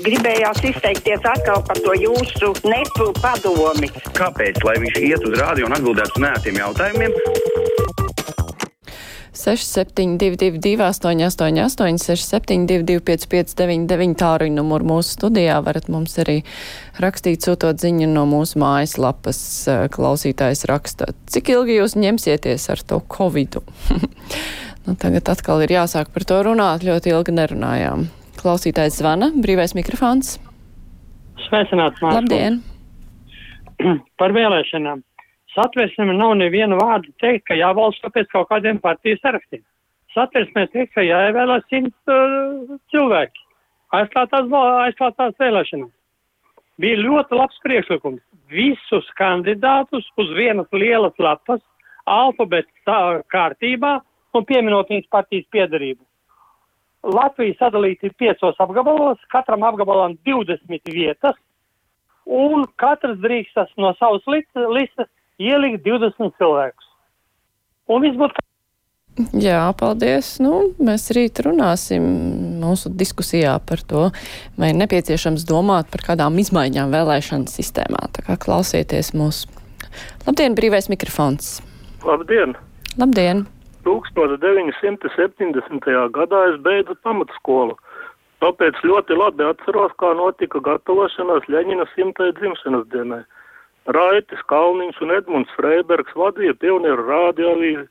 Gribējās izteikties atkal par to jūsu nepu padomi. Kāpēc? Lai viņš iet uz rādio un atbildētu uz nētiem jautājumiem. 6722, 888, 672, 559, tāruņa numuru mūsu studijā. varat mums arī rakstīt, sūtot ziņu no mūsu mājaslapas. Klausītājs raksta, cik ilgi jūs ņemsieties ar to covidu? nu, tagad atkal ir jāsāk par to runāt, ļoti ilgi nerunājām. Klausītājs zvana, brīvais mikrofons. Sveicināts, Mārtiņ. Labdien! Par vēlēšanām. Satversmē nav neviena vārda teikt, ka jābalso pēc kaut kādiem partijas sarakstiem. Satversmē teikt, ka jāievēlē simt uh, cilvēki. Aizklātās, aizklātās vēlēšanās. Bija ļoti labs priekšlikums. Visus kandidātus uz vienas lielas lapas, alfabēta kārtībā un pieminot viņas partijas piedarību. Latvija sadalīta ir piecos apgabalos, katram apgabalam 20 vietas, un katrs drīkstas no savas listas ielikt 20 cilvēkus. Un viss būtu. Jā, paldies. Nu, mēs rīt runāsim mūsu diskusijā par to, vai nepieciešams domāt par kādām izmaiņām vēlēšanu sistēmā. Tā kā klausieties mūs. Labdien, brīvais mikrofons! Labdien! Labdien! 1970. gadā es beidzu pamatskolu. Tāpēc ļoti labi atceros, kā notika gatavošanās Ļeņina simtai dzimšanas dienai. Raitis Kalniņš un Edmunds Freibergs vadīja pionieru rādījavīzi,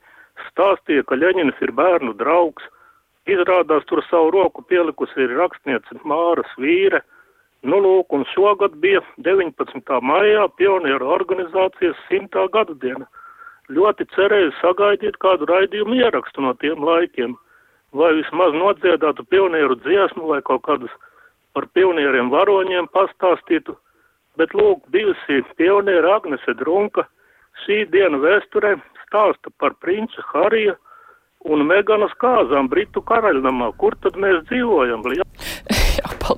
stāstīja, ka Ļeņins ir bērnu draugs. Izrādās tur savu roku pielikusi ir rakstniece Māra Svīre. Nu, lūk, un šogad bija 19. maijā pionieru organizācijas simtā gada diena. Ļoti cerēju sagaidīt kādu raidījumu ierakstu no tiem laikiem, vai vismaz nodziedātu pionieru dziesmu vai kaut kādus par pionieriem varoņiem pastāstītu bet lūk, bijusi pioniera Agnese Drunka šī diena vēsturē stāsta par prinča Harija un Meganas kāzām Britu karaļnamā. Kur tad mēs dzīvojam?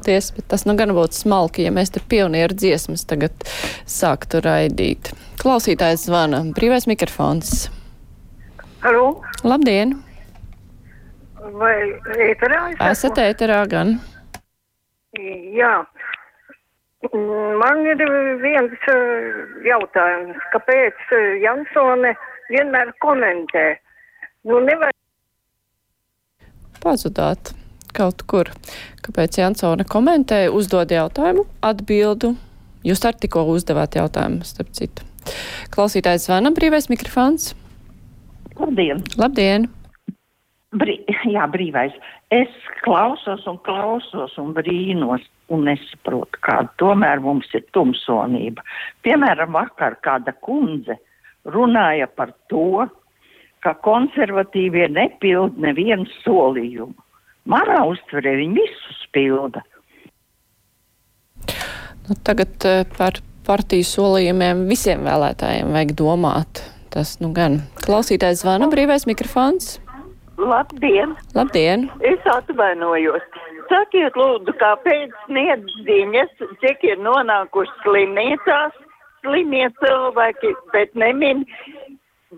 Paldies, bet tas nu gan būtu smalki, ja mēs te pionieru dziesmas tagad sāktu raidīt. Klausītājs zvana, brīvais mikrofons. Halo? Labdien! Vai ēterā? Esat ēterā gan? Jā, Man ir viens jautājums, kāpēc Jansone vienmēr komentē? Nu, nevar... Pazudāt kaut kur. Kāpēc Jansone komentē, uzdod jautājumu, atbildu. Jūs ar tikko uzdevāt jautājumu, starp citu. Klausītājs zvana brīvais mikrofons. Labdien! Labdien! Brī, jā, brīvais. Es klausos un klausos un brīnos un nesaprotu, kāda tomēr mums ir tumsonība. Piemēram, vakar kāda kundze runāja par to, ka konservatīvie nepild nevienu solījumu. Manā uztverē viņi visus pilda. Nu, tagad eh, par partiju solījumiem visiem vēlētājiem vajag domāt. Tas nu gan. Klausītājs zvana brīvais mikrofons. Labdien! Labdien! Es atvainojos. Sakiet, lūdzu, kāpēc sniedz ziņas, cik ir nonākuši slimnīcās, slimie cilvēki, bet nemin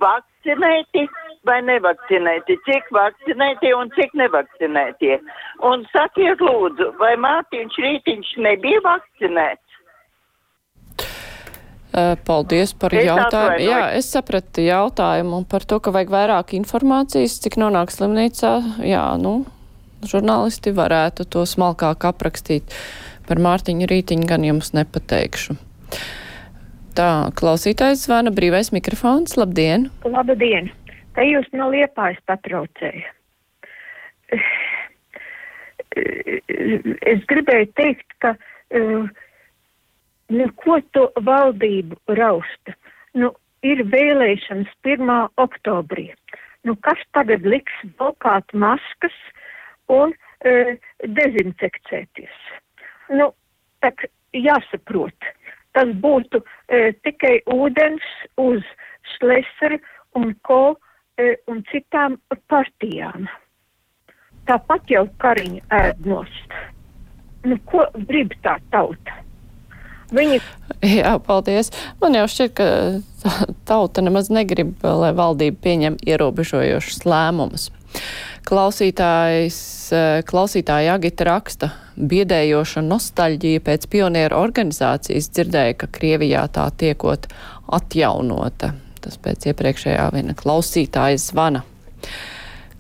vakcinēti vai nevakcinēti, cik vakcinēti un cik nevakcinēti. Un sakiet, lūdzu, vai Mārtiņš Rītiņš nebija vakcinēts? Paldies par es jautājumu. Jā, es sapratu jautājumu par to, ka vajag vairāk informācijas, cik nonāk slimnīcā. Jā, nu, žurnālisti varētu to smalkāk aprakstīt. Par Mārtiņu Rītiņu gan jums nepateikšu. Tā, klausītājs zvana brīvais mikrofons. Labdien! Labdien! Te jūs no liepājas patraucēja. Es gribēju teikt, ka uh, neko to valdību rausta. Nu, ir vēlēšanas 1. oktobrī. Nu, kas tagad liks valkāt maskas un e, dezinfekcēties. Nu, tak jāsaprot, tas būtu e, tikai ūdens uz šleseri un ko un citām partijām. Tāpat jau kariņu ēdnost. Nu, ko grib tā tauta? Viņi... Jā, paldies. Man jau šķiet, ka tauta nemaz negrib, lai valdība pieņem ierobežojošus lēmumus. Klausītājs, eh, klausītāja Agita raksta, biedējoša nostalģija pēc pionieru organizācijas. Dzirdēju, ka Krievijā tā tiekot atjaunota. Tas pēc iepriekšējā viena klausītāja zvana.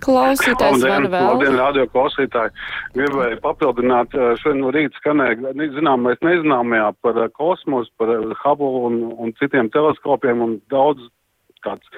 Klausītājs zvana vēl. Labdien, radio klausītāji. Gribēju papildināt, šodien no rīta skanēja, zinām, mēs nezināmajā par kosmosu, par Hubble un, un citiem teleskopiem un daudz tāds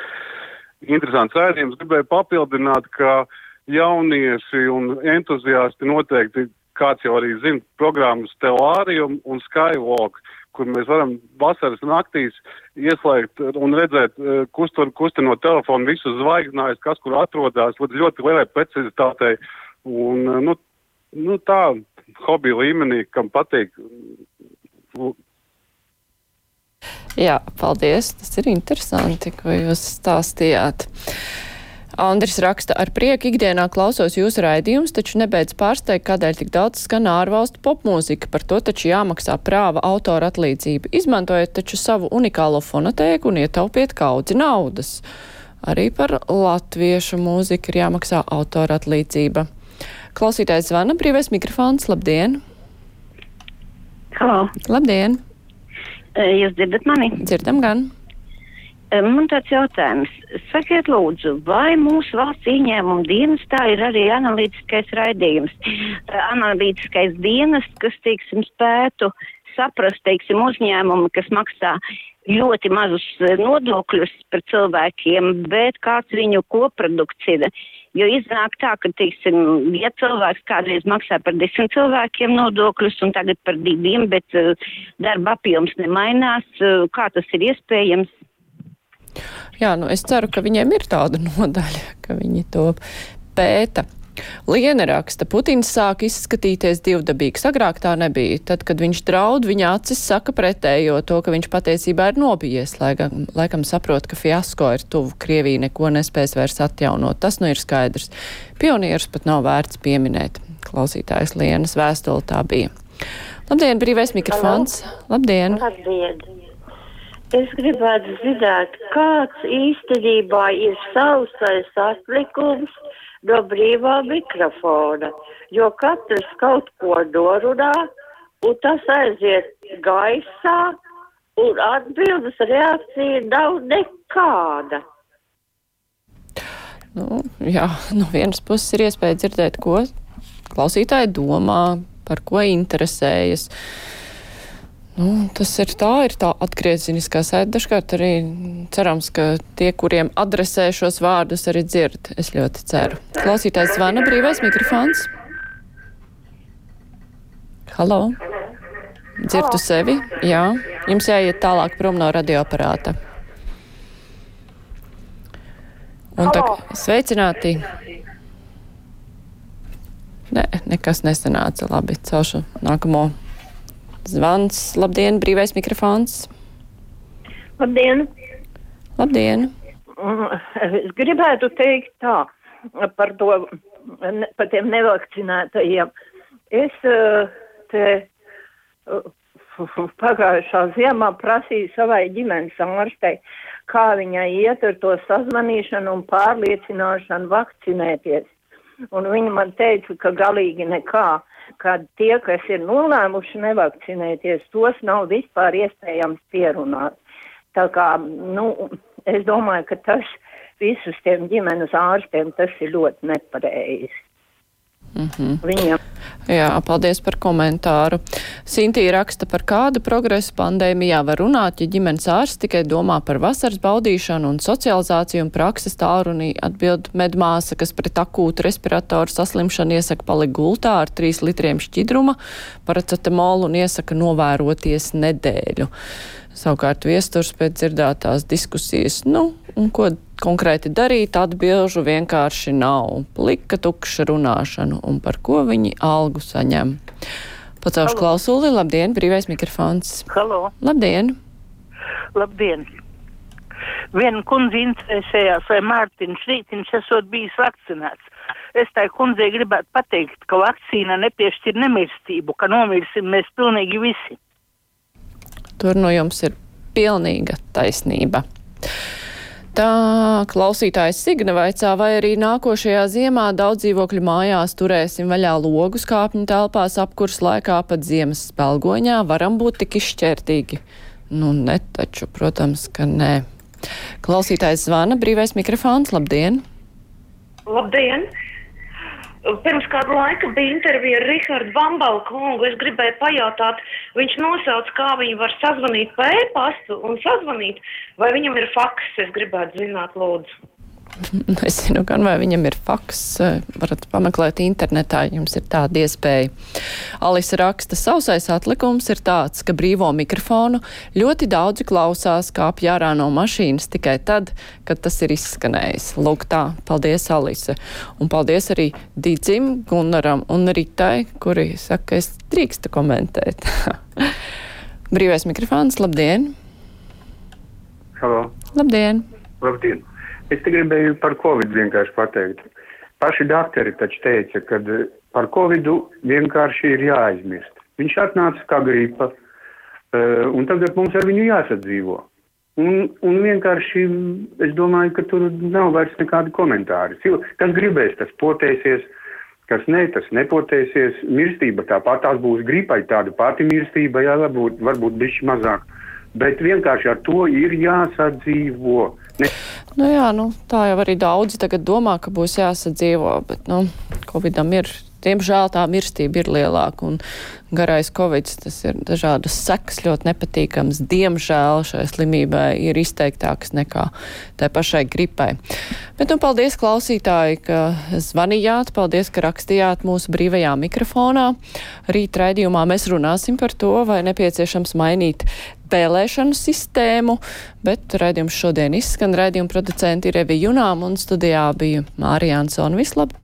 interesants rādījums. Gribēju papildināt, ka jaunieši un entuziasti noteikti, kāds jau arī zina, programmas Telārium un Skywalk kur mēs varam vasaras naktīs ieslēgt un redzēt, eh, kustur, kustinot telefonu visus zvaigznājus, kas kur atrodas, līdz ļoti lielai precizitātei. Un, eh, nu, nu, tā hobija līmenī, kam patīk. Jā, paldies. Tas ir interesanti, ko jūs stāstījāt. Andris raksta, ar prieku ikdienā klausos jūsu raidījumus, taču nebeidz pārsteigt, kādēļ tik daudz skan ārvalstu popmūzika. Par to taču jāmaksā prāva autora atlīdzība. Izmantojiet taču savu unikālo fonotēku un ietaupiet kaudzi naudas. Arī par latviešu mūziku ir jāmaksā autora atlīdzība. Klausītājs zvana brīvais mikrofons. Labdien! Halo! Labdien! Jūs dzirdat mani? Dzirdam gan! Man tāds jautājums. Sakiet, lūdzu, vai mūsu valsts ieņēmuma dienestā ir arī analītiskais raidījums? Analītiskais dienests, kas, teiksim, spētu saprast, teiksim, uzņēmumu, kas maksā ļoti mazus nodokļus par cilvēkiem, bet kāds viņu koprodukts ir. Jo iznāk tā, ka, teiksim, ja cilvēks kādreiz maksā par desmit cilvēkiem nodokļus un tagad par diviem, bet uh, darba apjoms nemainās, uh, kā tas ir iespējams? Jā, nu es ceru, ka viņiem ir tāda nodaļa, ka viņi to pēta. Liena raksta, Putins sāk izskatīties divdabīgs. Agrāk tā nebija. Tad, kad viņš draud, viņa acis saka pretējo to, ka viņš patiesībā ir nobijies. Laikam, laikam saprot, ka fiasko ir tuvu. Krievija neko nespēs vairs atjaunot. Tas nu ir skaidrs. Pionierus pat nav vērts pieminēt. Klausītājs Lienas vēstule tā bija. Labdien, brīvais mikrofons. Halo. Labdien! Labdien! Es gribētu zināt, kāds īstenībā ir sausais atlikums no brīvā mikrofona, jo katrs kaut ko norunā, un tas aiziet gaisā, un atbildes reakcija nav nekāda. Nu, jā, no vienas puses ir iespēja dzirdēt, ko klausītāji domā, par ko interesējas. Nu, tas ir tā, ir tā atgriezeniskā saite. Dažkārt arī cerams, ka tie, kuriem adresē šos vārdus, arī dzird. Es ļoti ceru. Klausītājs zvana brīvais mikrofons. Halo! Dzirdu sevi? Jā. Jums jāiet tālāk prom no radioaparāta. Un tā, sveicināti! Nē, nekas nesanāca labi. Celšu nākamo Zvans, labdien, brīvais mikrofons. Labdien! Labdien! Es gribētu teikt tā par to, par tiem nevakcinētajiem. Es eh, te eh, pagājušā ziemā prasīju savai ģimenes ārstei, kā viņai iet ar to sazvanīšanu un pārliecināšanu vakcinēties. Un viņa man teica, ka galīgi nekā kad tie, kas ir nolēmuši nevakcinēties, tos nav vispār iespējams pierunāt. Tā kā, nu, es domāju, ka tas visus tiem ģimenes ārstiem tas ir ļoti nepareizi. Mm -hmm. Viņam. Jā, paldies par komentāru. Sintīja raksta, par kādu progresu pandēmijā var runāt, ja ģimenes ārsts tikai domā par vasaras baudīšanu un socializāciju un prakses tālrunī atbild medmāsa, kas pret akūtu respiratoru saslimšanu iesaka palikt gultā ar 3 litriem šķidruma, paracetamolu un iesaka novēroties nedēļu. Savukārt viesturs pēc dzirdētās diskusijas, nu, un ko konkrēti darīt, atbilžu vienkārši nav. Plika tukša runāšana un par ko viņi algu saņem. Pacaušu klausuli, labdien, brīvais mikrofons. Halo. Labdien! Labdien! Viena kundze interesējās, vai Mārtiņš Rītiņš esot bijis vakcinēts. Es tai kundzei gribētu pateikt, ka vakcīna nepiešķir nemirstību, ka nomirsim mēs pilnīgi visi. Tur no jums ir pilnīga taisnība. Tā klausītājs Signa vaicā, vai arī nākošajā ziemā daudz dzīvokļu mājās turēsim vaļā logus kāpņu telpās apkurs laikā pat ziemas spēlgoņā, varam būt tik izšķērtīgi. Nu, ne taču, protams, ka nē. Klausītājs zvana, brīvais mikrofons, labdien! Labdien! Pirms kādu laiku bija intervija ar Rihardu Bambalu kungu. Es gribēju pajautāt, viņš nosauc, kā viņi var sazvanīt pa e-pastu un sazvanīt, vai viņam ir faks. Es gribētu zināt, lūdzu. Nezinu, gan vai viņam ir faks, varat pameklēt internetā, jums ir tāda iespēja. Alisa raksta, sausais atlikums ir tāds, ka brīvo mikrofonu ļoti daudzi klausās kāpj ārā no mašīnas tikai tad, kad tas ir izskanējis. Lūk tā, paldies Alise. Un paldies arī Dīdzim, Gunaram un Ritai, kuri saka, ka es drīkstu komentēt. Brīvais mikrofons, labdien! Halo! Labdien! Labdien! Es te gribēju par Covid vienkārši pateikt. Paši doktori taču teica, ka par Covidu vienkārši ir jāaizmirst. Viņš atnāca kā gripa, un tagad mums ar viņu jāsadzīvo. Un, un vienkārši es domāju, ka tur nav vairs nekādi komentāri. Kas gribēs, tas potēsies, kas ne, tas nepotēsies. Mirstība tāpat tās būs gripai, tāda pati mirstība, jā, varbūt, varbūt bišķi mazāk. Bet vienkārši ar to ir jāsadzīvo. Ne... Nu jā, nu, tā jau arī daudzi tagad domā, ka būs jāsadzīvo, bet, nu, Covidam ir, diemžēl tā mirstība ir lielāka un garais Covid, tas ir dažādas sekas ļoti nepatīkams. Diemžēl šai slimībai ir izteiktāks nekā tai pašai gripai. Bet, nu, paldies klausītāji, ka zvanījāt, paldies, ka rakstījāt mūsu brīvajā mikrofonā. Rīt raidījumā mēs runāsim par to, vai nepieciešams mainīt vēlēšanu sistēmu, bet raidījums šodien izskan. Raidījuma producenti ir Evi Junām un studijā bija Mārija Ansona Vislaba.